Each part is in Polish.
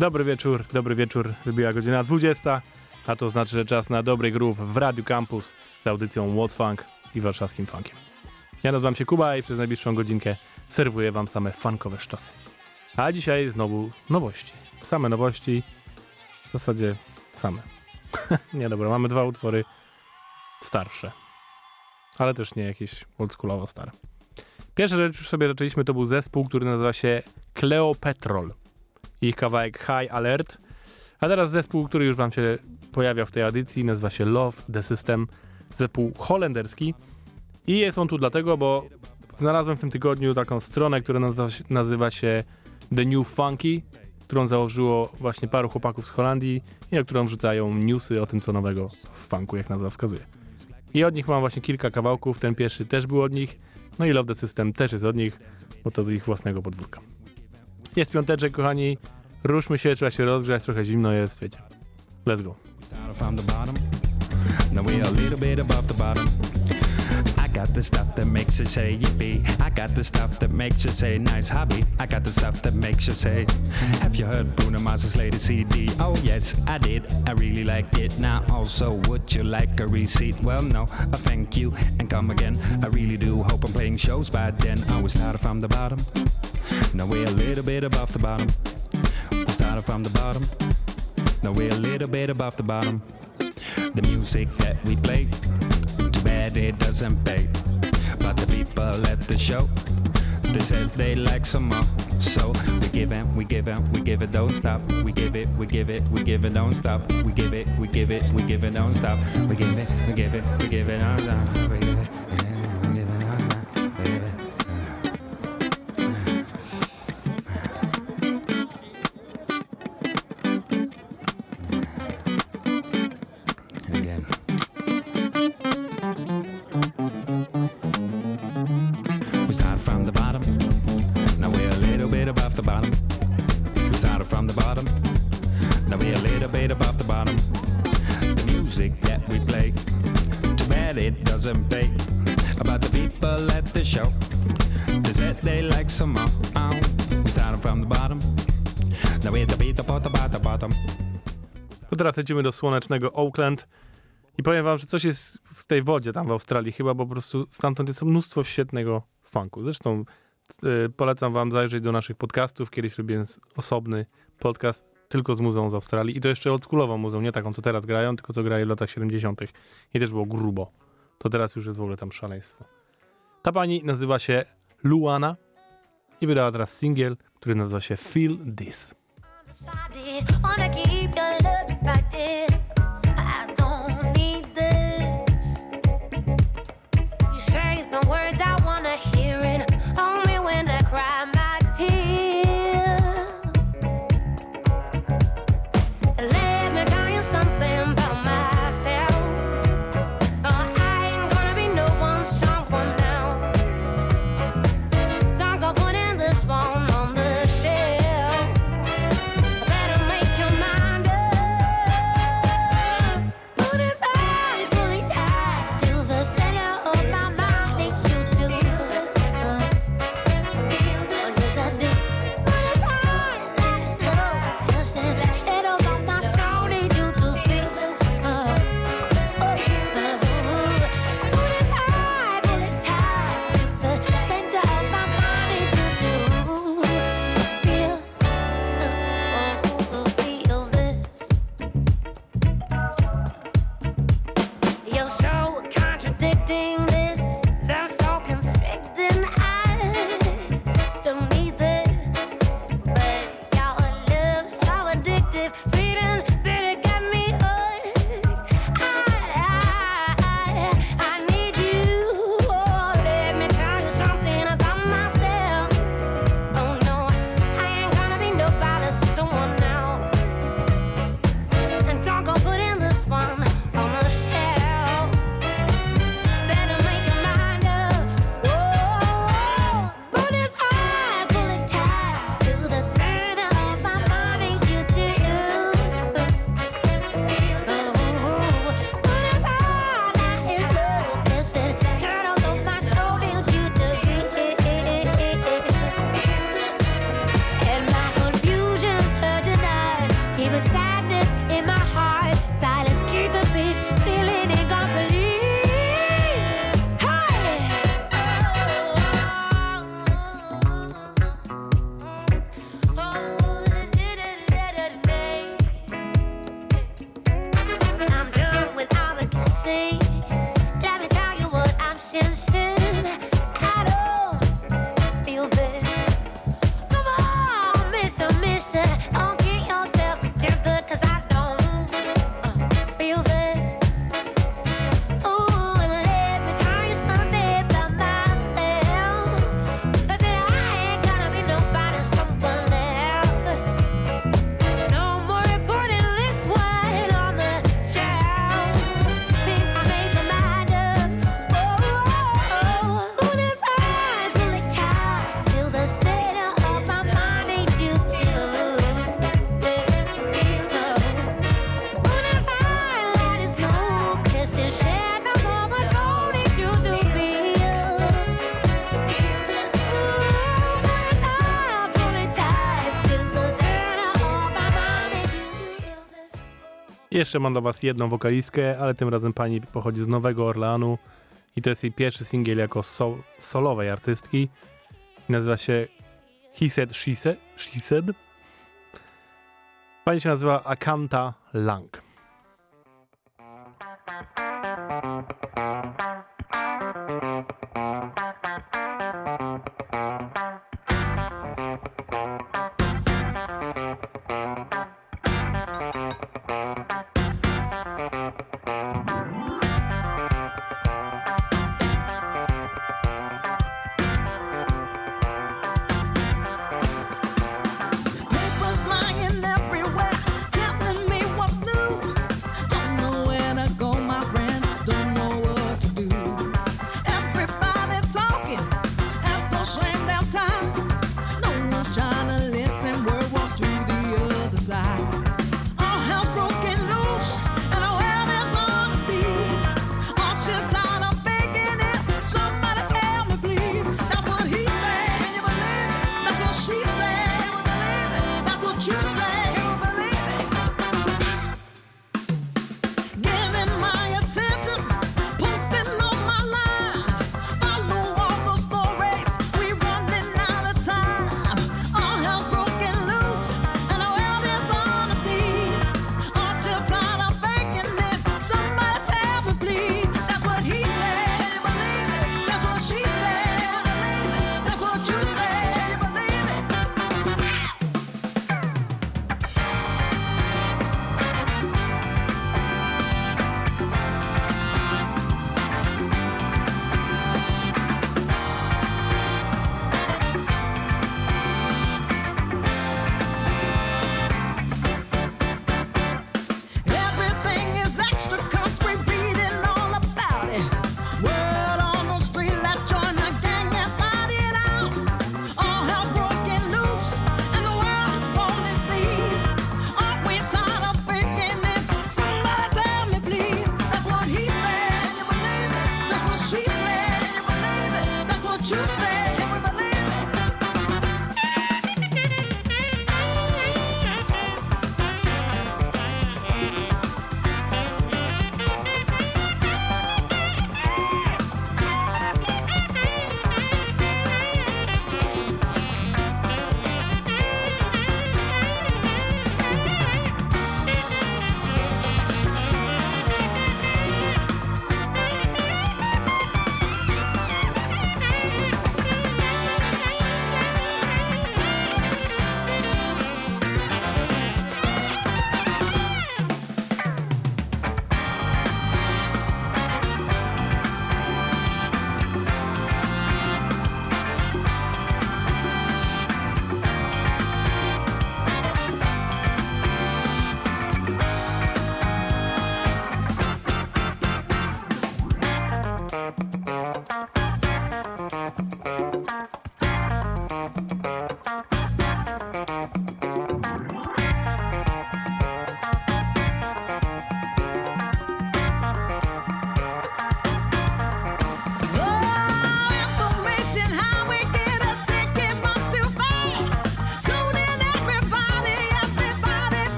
Dobry wieczór, dobry wieczór. Wybiła godzina 20, a to znaczy, że czas na dobry groove w Radiu Campus z audycją What Funk i warszawskim funkiem. Ja nazywam się Kuba i przez najbliższą godzinkę serwuję wam same funkowe sztosy. A dzisiaj znowu nowości. Same nowości, w zasadzie same. nie dobra, mamy dwa utwory starsze, ale też nie jakieś oldschoolowo stare. Pierwsza rzecz, już sobie zaczęliśmy, to był zespół, który nazywa się Cleopetrol ich kawałek High Alert. A teraz zespół, który już wam się pojawia w tej edycji, nazywa się Love The System, zespół holenderski. I jest on tu dlatego, bo znalazłem w tym tygodniu taką stronę, która nazywa się The New Funky, którą założyło właśnie paru chłopaków z Holandii i na którą wrzucają newsy o tym, co nowego w funku, jak nazwa wskazuje. I od nich mam właśnie kilka kawałków, ten pierwszy też był od nich, no i Love The System też jest od nich, bo to z ich własnego podwórka. Jest piąteczek, kochani. Ruszmy się, trzeba się rozgrzać, trochę zimno jest, wiecie. Let's go. I got the stuff that makes you say yippee. I got the stuff that makes you say nice hobby. I got the stuff that makes you say, Have you heard Bruno Mars's latest CD? Oh yes, I did. I really liked it. Now also, would you like a receipt? Well, no, I thank you and come again. I really do hope I'm playing shows by then. I was started from the bottom. Now we're a little bit above the bottom. We started from the bottom. Now we're a little bit above the bottom. The music that we play, too bad it doesn't pay. But the people at the show, they said they like some more. So we give it, we give it, we give it, don't stop. We give it, we give it, we give it, don't stop. We give it, we give it, we give it, don't stop. We give it, we give it, we give it, don't stop. We give it, To teraz lecimy do słonecznego Oakland. I powiem wam, że coś jest w tej wodzie tam w Australii chyba, bo po prostu stamtąd jest mnóstwo świetnego funku. Zresztą e, polecam wam zajrzeć do naszych podcastów. Kiedyś robiłem osobny podcast tylko z muzeum z Australii. I to jeszcze oldschoolową muzeum, nie taką, co teraz grają, tylko co grają w latach 70. I też było grubo. To teraz już jest w ogóle tam szaleństwo. Ta pani nazywa się Luana i wydała teraz singiel, który nazywa się Feel This. Decided, wanna keep your love divided. Jeszcze mam dla was jedną wokalistkę, ale tym razem pani pochodzi z Nowego Orleanu i to jest jej pierwszy singiel jako sol solowej artystki. Nazywa się He Said, She Said. She said. Pani się nazywa Akanta Lang.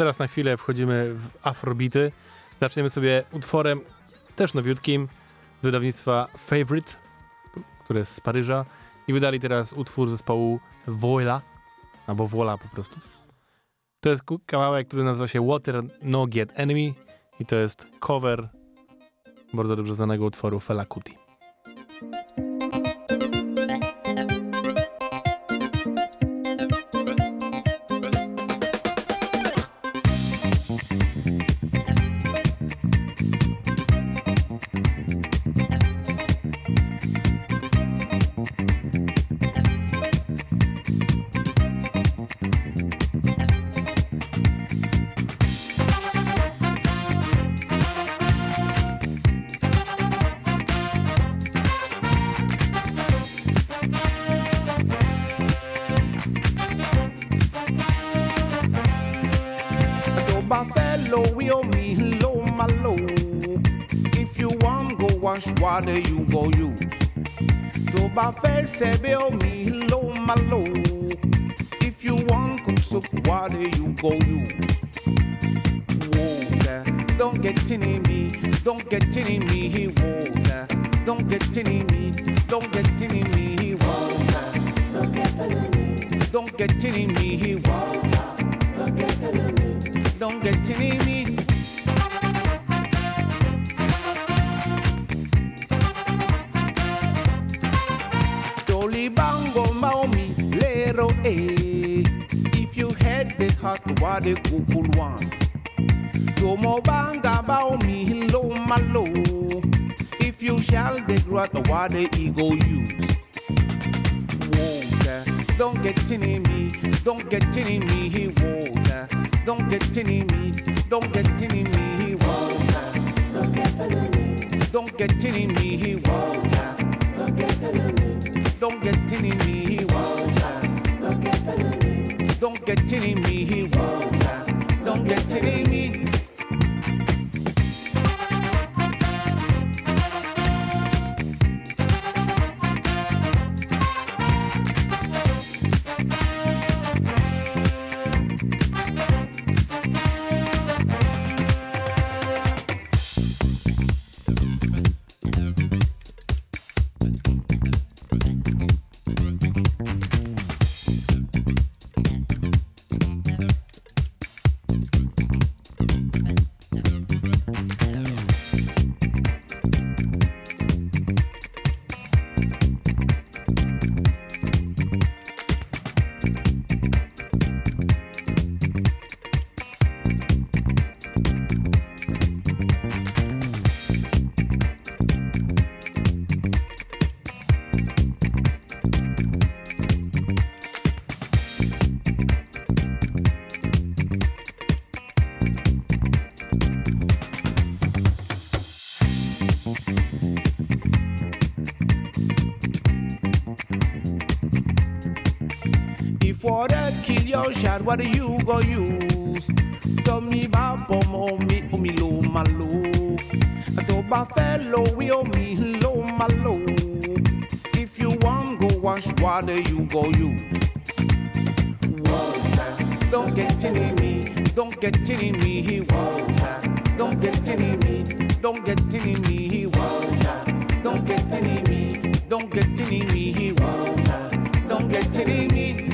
teraz na chwilę wchodzimy w afrobity. Zaczniemy sobie utworem też nowiutkim z wydawnictwa Favorite, które jest z Paryża. I wydali teraz utwór zespołu Voila, albo Voila po prostu. To jest kawałek, który nazywa się Water No Get Enemy i to jest cover bardzo dobrze znanego utworu Fela Kuti. Water, you go use. To buffet say be oh me low my low. If you want cook soup water, you go use. Water, don't get in me, don't get in me, water. Don't get in me, don't get in me, water. Don't get in me, water. Don't get in me. Dolly wade kukulwan Yomo banga bao mi hilo malo. If you shall degrade the wade ego use. Water, don't get in me, don't get in me, he water. Don't get in me, don't get in me, he water. Don't get in me, don't get in me, he water. Don't get in me don't get in me. Don't get in me. water kill your shot, what do you gonna use? Tell me about um, bomb oh me, oh me low, my low. I told my fellow, we oh me low, my low. If you want go wash, what do you go use? Water. Don't get any me, don't get any me, he water. Don't get any me, don't get any me, he water. Don't get any me, don't get any me, he water. Don't get any me.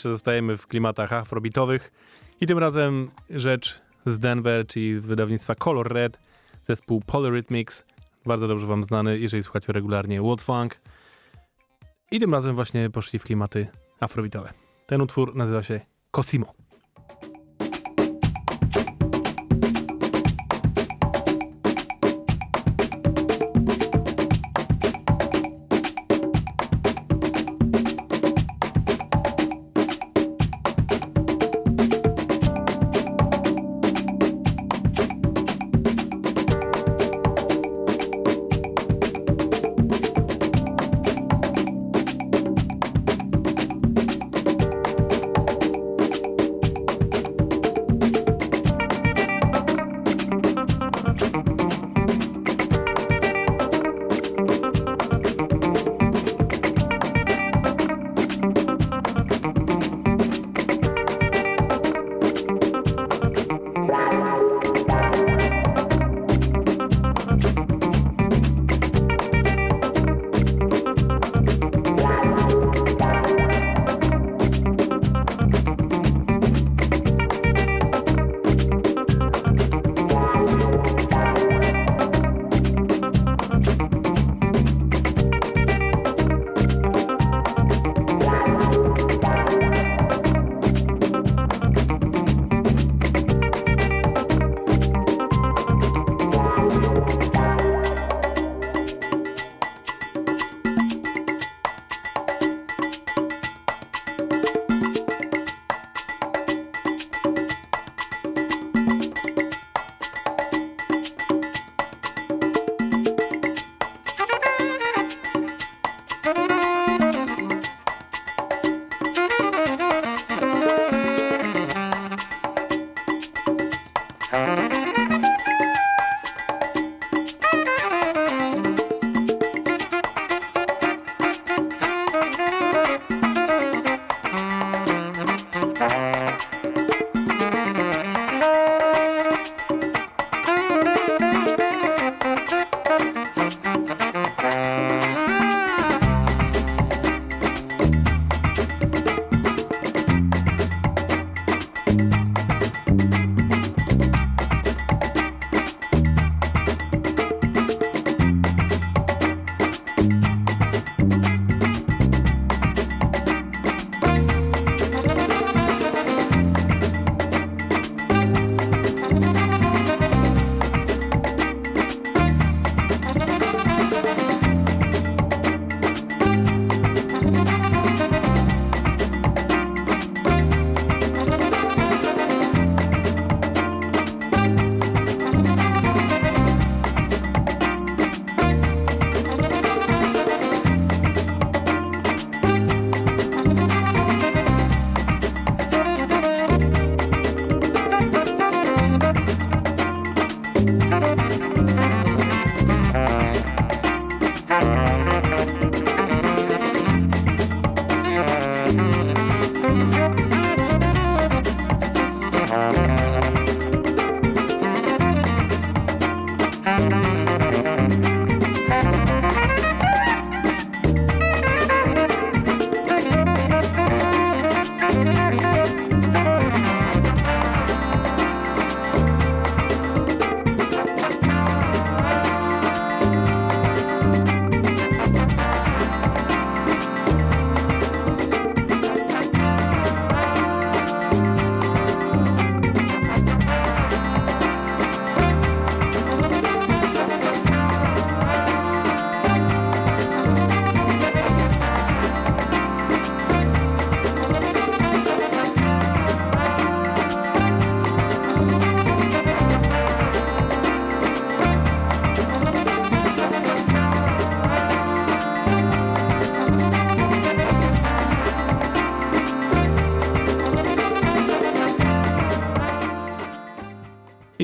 Jeszcze zostajemy w klimatach afrobitowych i tym razem rzecz z Denver, czyli z wydawnictwa Color Red, zespół Polyrhythmics, bardzo dobrze wam znany, jeżeli słuchacie regularnie World Funk. I tym razem właśnie poszli w klimaty afrobitowe. Ten utwór nazywa się Cosimo.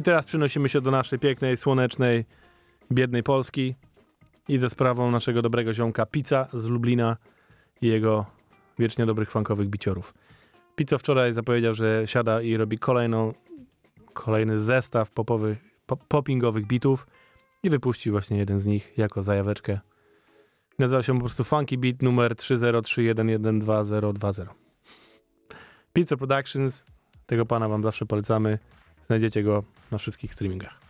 Teraz przenosimy się do naszej pięknej, słonecznej, biednej Polski i ze sprawą naszego dobrego ziomka Pizza z Lublina i jego wiecznie dobrych funkowych biciorów. Pizzo wczoraj zapowiedział, że siada i robi kolejną, kolejny zestaw popowych, pop, poppingowych bitów i wypuścił właśnie jeden z nich jako zajaweczkę. Nazywa się po prostu Funky Beat numer 30311122020. Pizza Productions, tego pana wam zawsze polecamy. Znajdziecie go na wszystkich streamingach.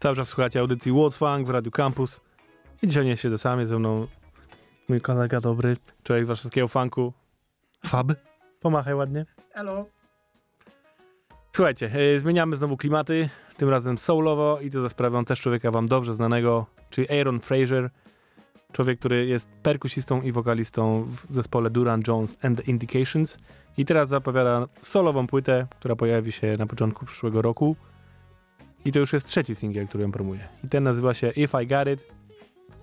Cały czas słuchacie audycji What's Funk w Radiu Campus. I dzisiaj nie siedzę sam, jest ze mną mój kolega dobry, człowiek z warszawskiego funku, Fab. Pomachaj ładnie. Hello. Słuchajcie, yy, zmieniamy znowu klimaty, tym razem soulowo i to za sprawą też człowieka wam dobrze znanego, czyli Aaron Fraser. Człowiek, który jest perkusistą i wokalistą w zespole Duran Jones and the Indications i teraz zapowiada solową płytę, która pojawi się na początku przyszłego roku. I to już jest trzeci singiel, który ją promuje. I ten nazywa się If I Got It,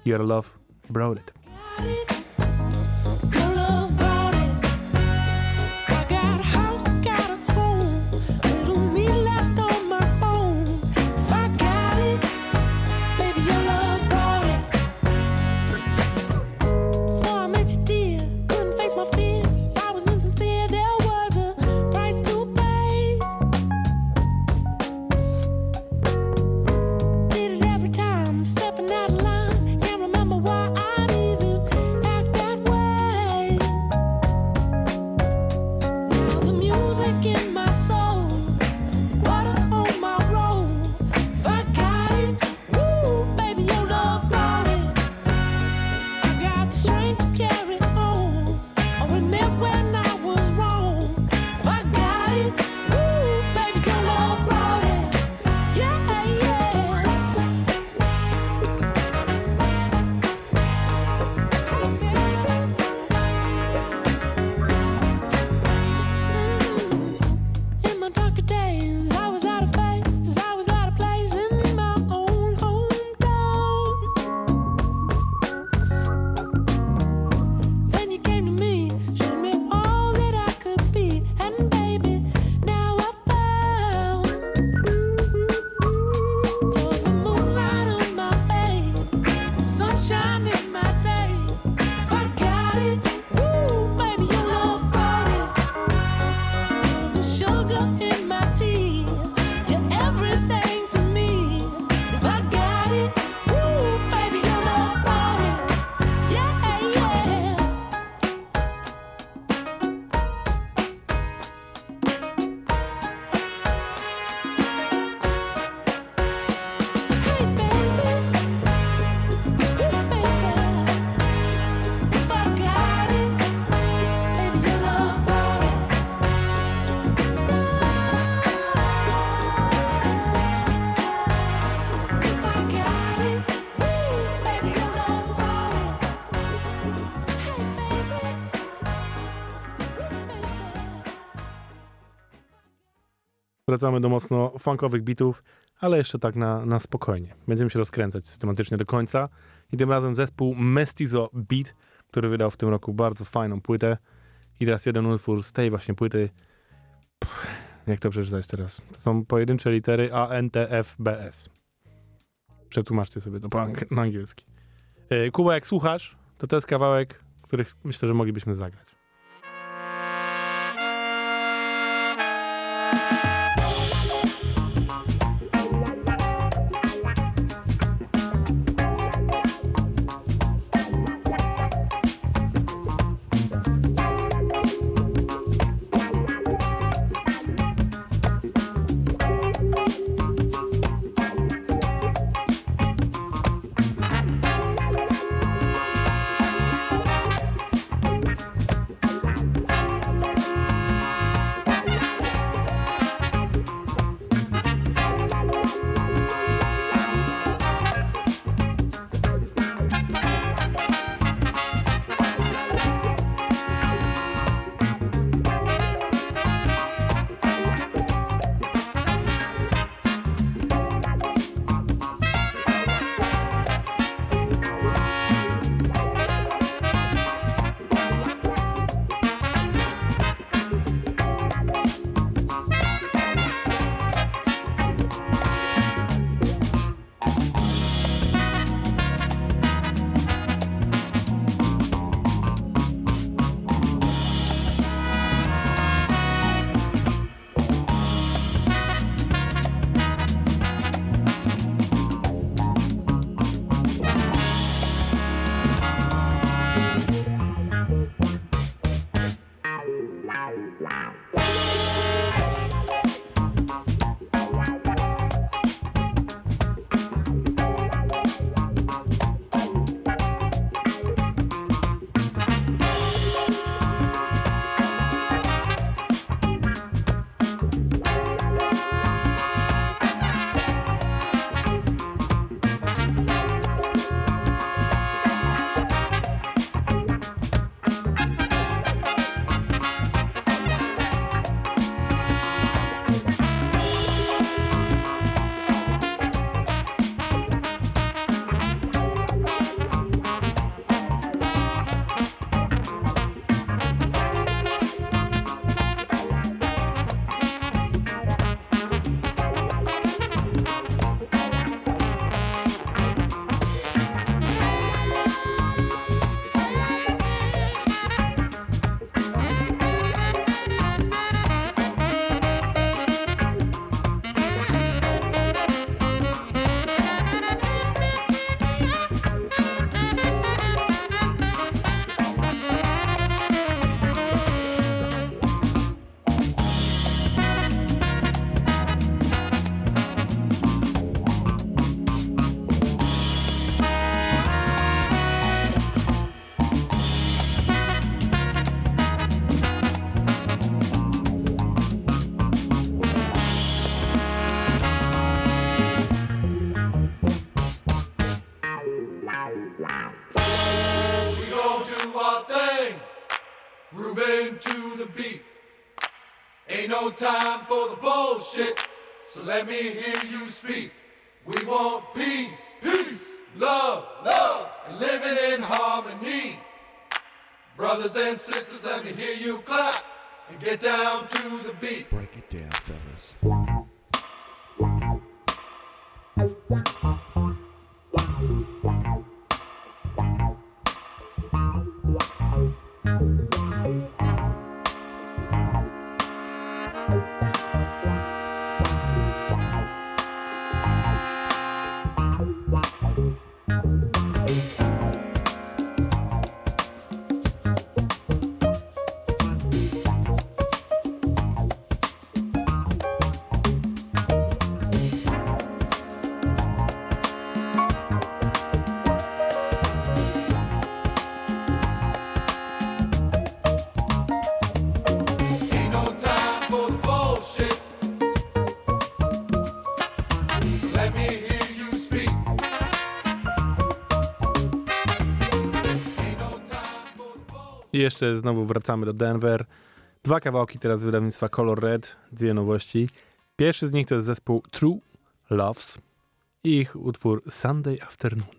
Your Love Brought It. Wracamy do mocno funkowych bitów, ale jeszcze tak na, na spokojnie. Będziemy się rozkręcać systematycznie do końca. I tym razem zespół Mestizo Beat, który wydał w tym roku bardzo fajną płytę. I teraz jeden utwór z tej właśnie płyty. Pff, jak to przeczytać teraz? To są pojedyncze litery A, N, T, F, B, S. Przetłumaczcie sobie to po na angielski. Yy, Kuba, jak słuchasz, to to jest kawałek, który myślę, że moglibyśmy zagrać. عليهم I jeszcze znowu wracamy do Denver. Dwa kawałki teraz wydawnictwa Color Red, dwie nowości. Pierwszy z nich to jest zespół True Loves i ich utwór Sunday Afternoon.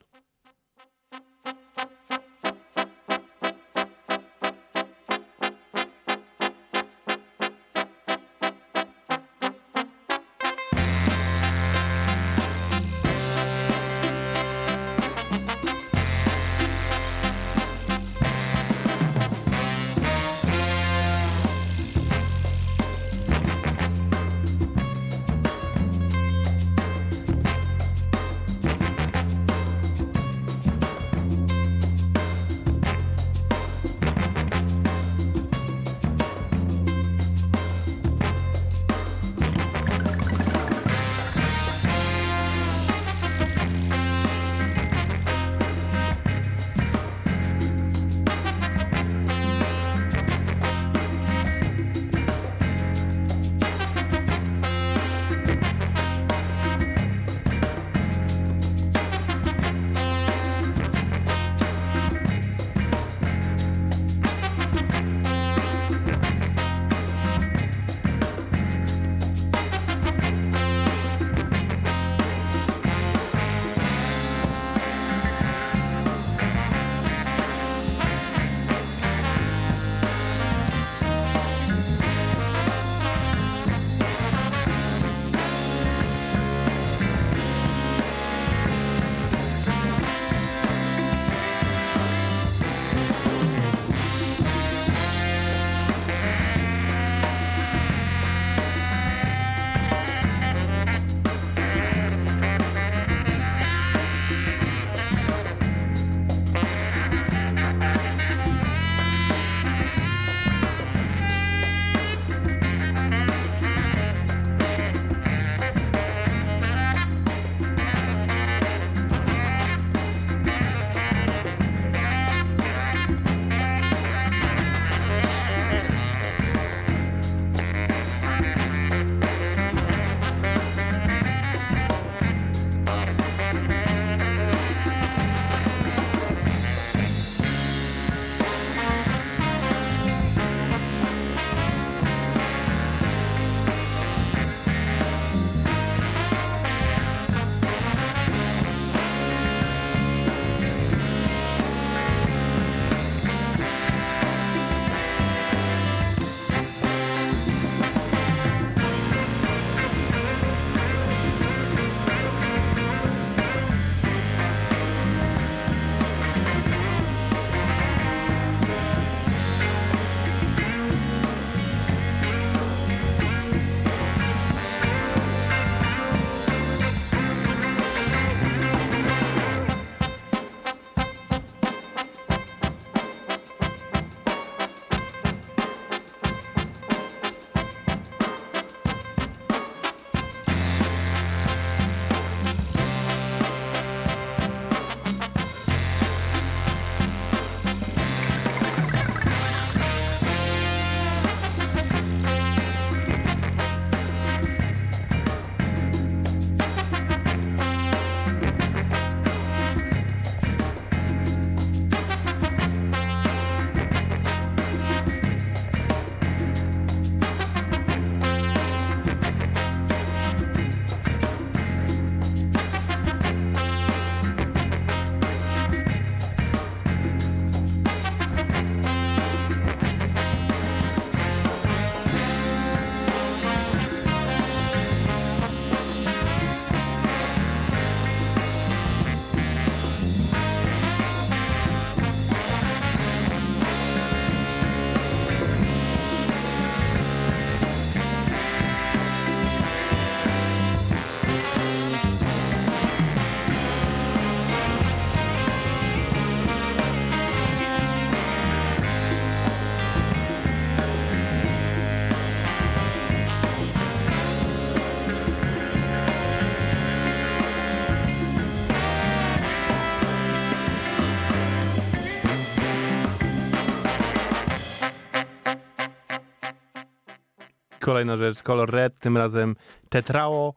Kolejna rzecz, kolor red, tym razem Tetrao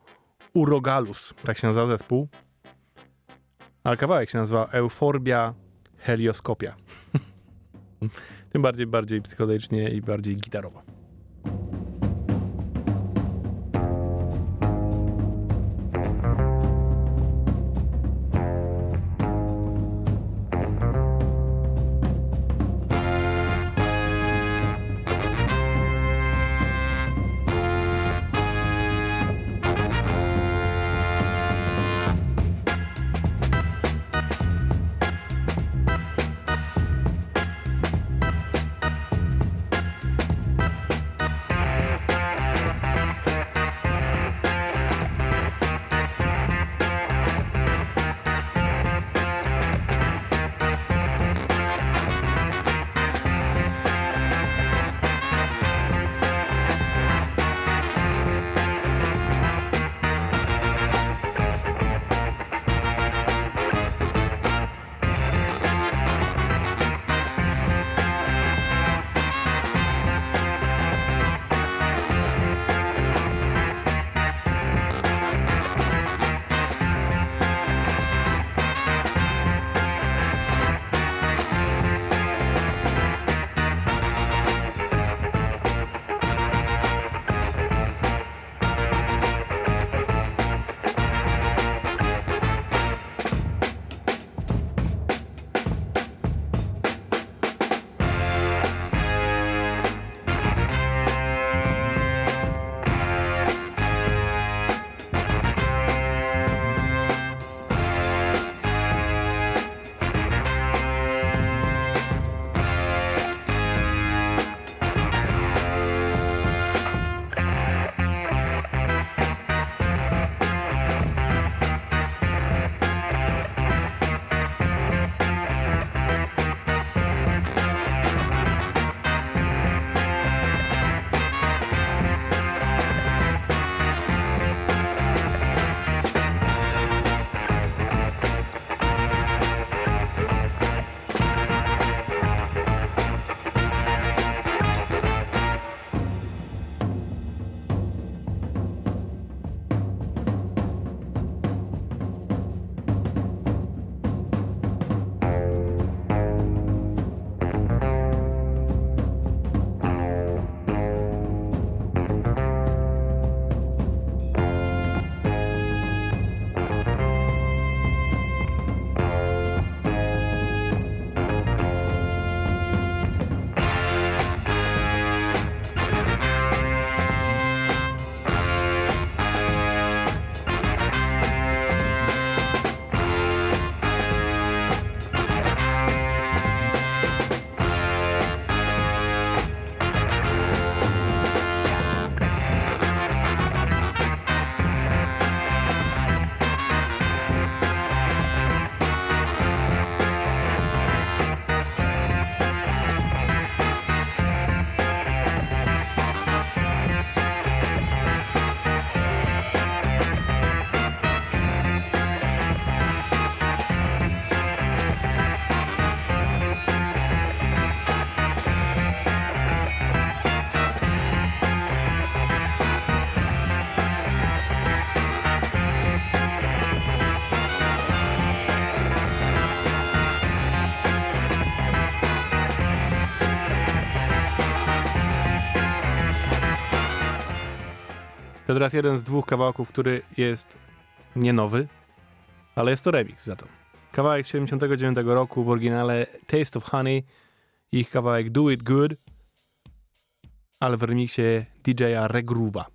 Urogalus, tak się nazywa zespół. A kawałek się nazywa Euforbia Helioskopia. tym bardziej, bardziej psychodelicznie i bardziej gitarowo. To teraz jeden z dwóch kawałków, który jest nie nowy, ale jest to remix za to. Kawałek z 79 roku w oryginale Taste of Honey, ich kawałek Do It Good, ale w remiksie DJ-a Regruba.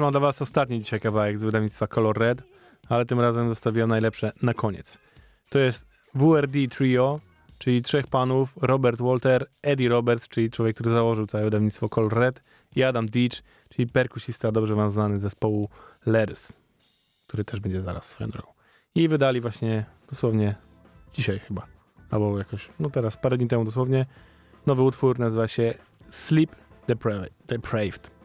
Już mam dla was ostatni dzisiaj kawałek z wydawnictwa Color Red, ale tym razem zostawiłem najlepsze na koniec. To jest WRD Trio, czyli trzech panów, Robert Walter, Eddie Roberts, czyli człowiek, który założył całe wydawnictwo Color Red i Adam Deach, czyli perkusista dobrze wam znany z zespołu Letters, który też będzie zaraz swoją drogą. I wydali właśnie dosłownie dzisiaj chyba, albo jakoś, no teraz, parę dni temu dosłownie, nowy utwór nazywa się Sleep Depraved.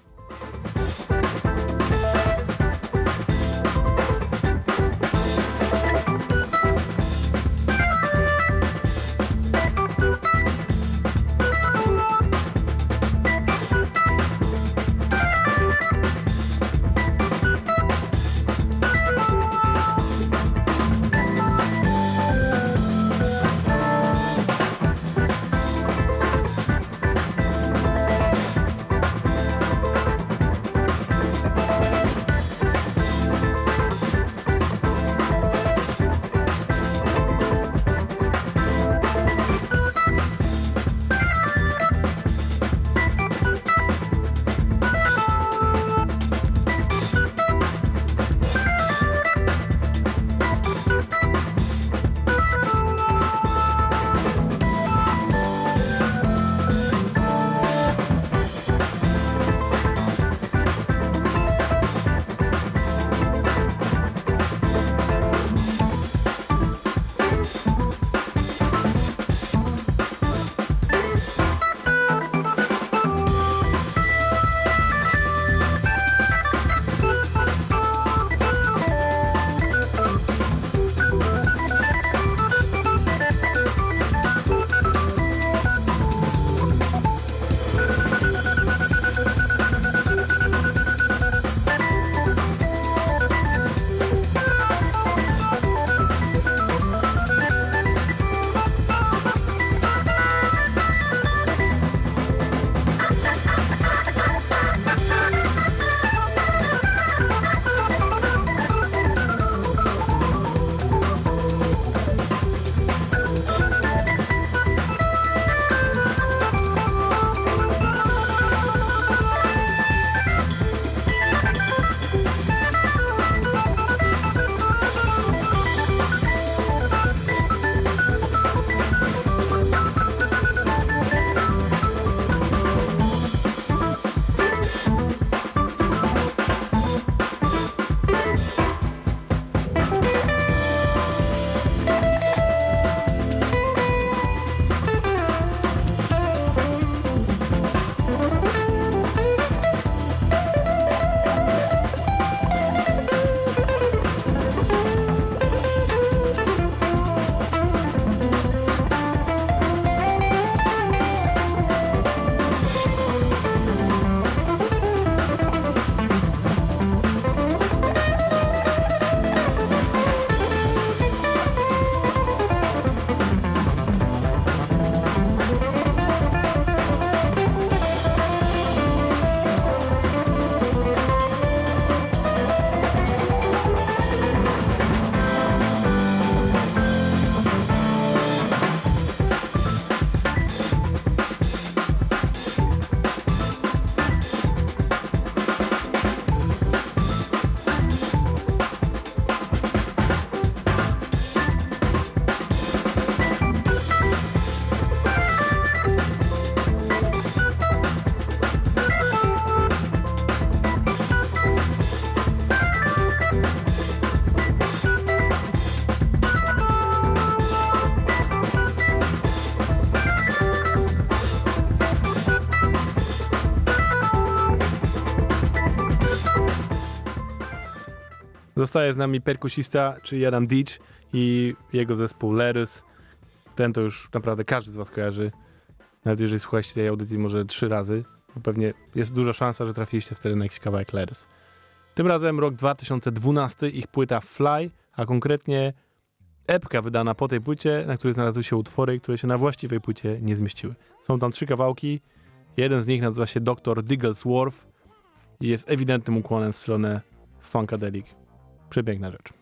Zostaje z nami perkusista, czyli Adam Ditch i jego zespół Lerys. Ten to już naprawdę każdy z was kojarzy. Nawet jeżeli słuchaliście tej audycji może trzy razy, bo pewnie jest duża szansa, że trafiliście wtedy na jakiś kawałek Lerys. Tym razem rok 2012, ich płyta Fly, a konkretnie epka wydana po tej płycie, na której znalazły się utwory, które się na właściwej płycie nie zmieściły. Są tam trzy kawałki. Jeden z nich nazywa się Dr. Digglesworth i jest ewidentnym ukłonem w stronę Funkadelic. przepiękna rzecz.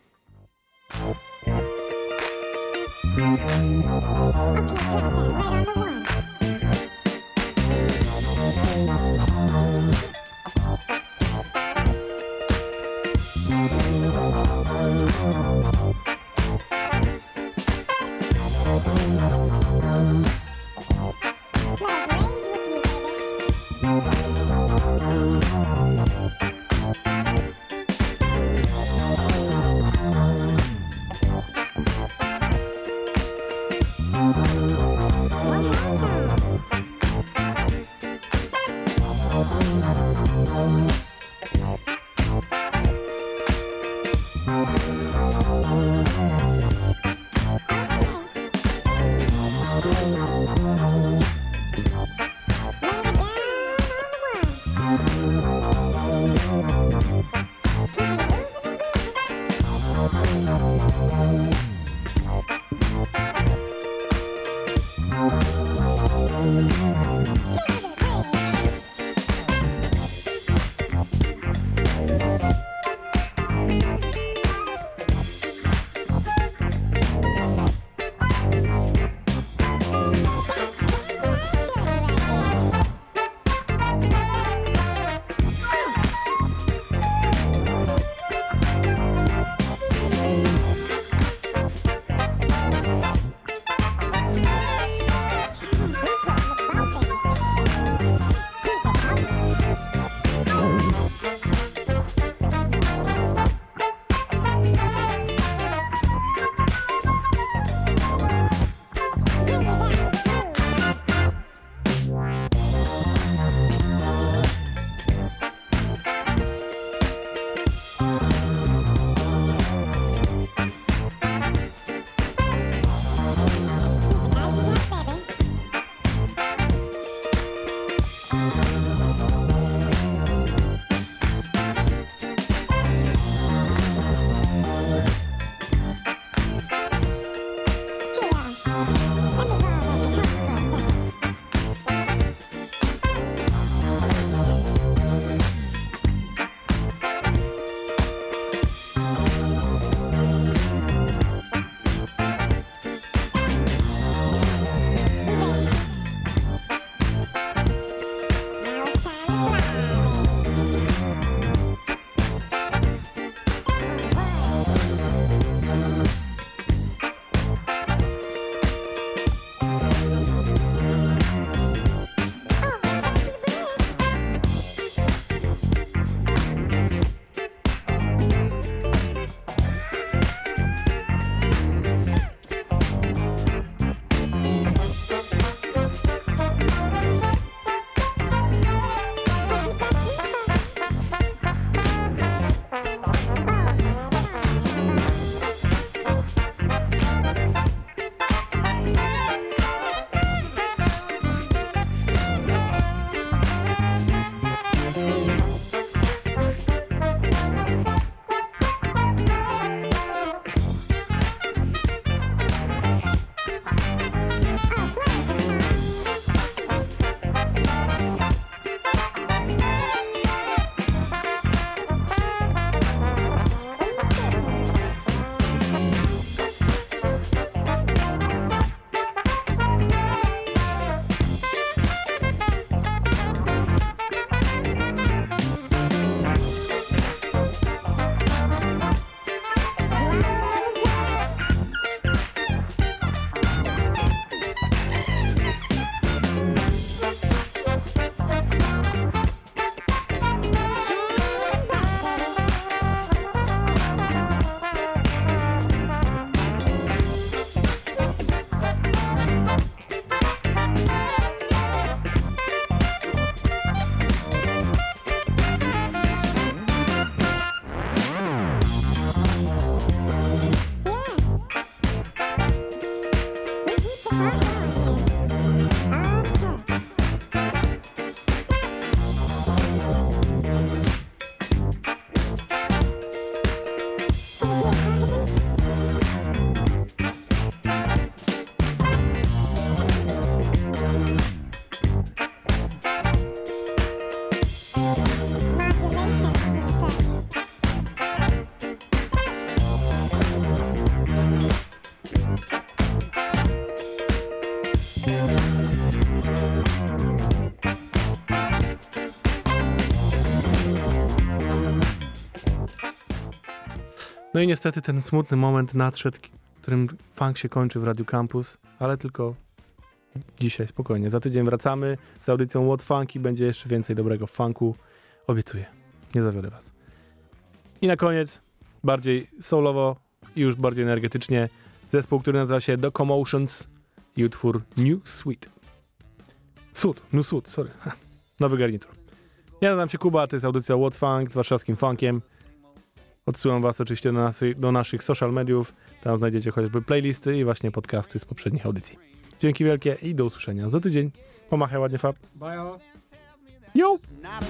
No i niestety ten smutny moment nadszedł, którym funk się kończy w Radiu Campus, ale tylko dzisiaj, spokojnie. Za tydzień wracamy z audycją What Funky, będzie jeszcze więcej dobrego funku. Obiecuję, nie zawiodę was. I na koniec, bardziej soulowo i już bardziej energetycznie, zespół, który nazywa się The Commotions i utwór New Sweet. Sud, New Sud, sorry. Nowy garnitur. Ja nazywam się Kuba, to jest audycja What Funk z warszawskim funkiem. Odsyłam was oczywiście do, nasy, do naszych social mediów. Tam znajdziecie chociażby playlisty i właśnie podcasty z poprzednich audycji. Dzięki wielkie i do usłyszenia za tydzień. Pomachaj ładnie, Fab. Bye. Yo! Not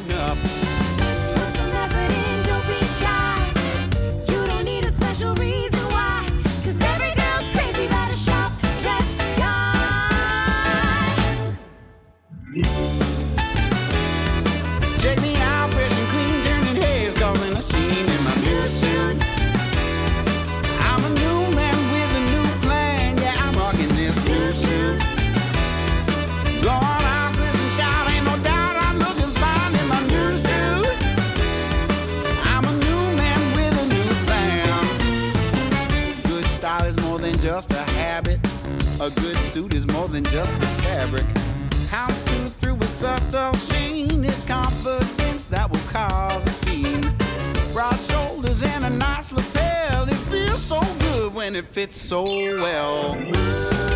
than just the fabric. House through a subtle sheen. It's confidence that will cause a scene. Broad shoulders and a nice lapel. It feels so good when it fits so well.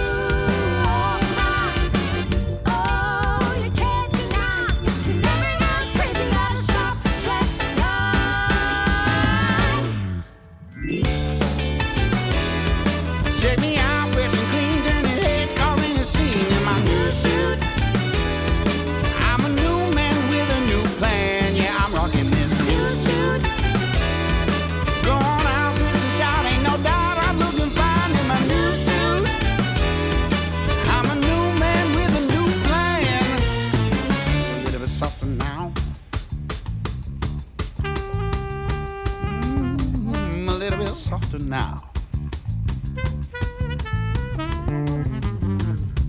Now.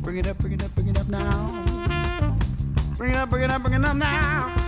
Bring it up, bring it up, bring it up now. Bring it up, bring it up, bring it up now.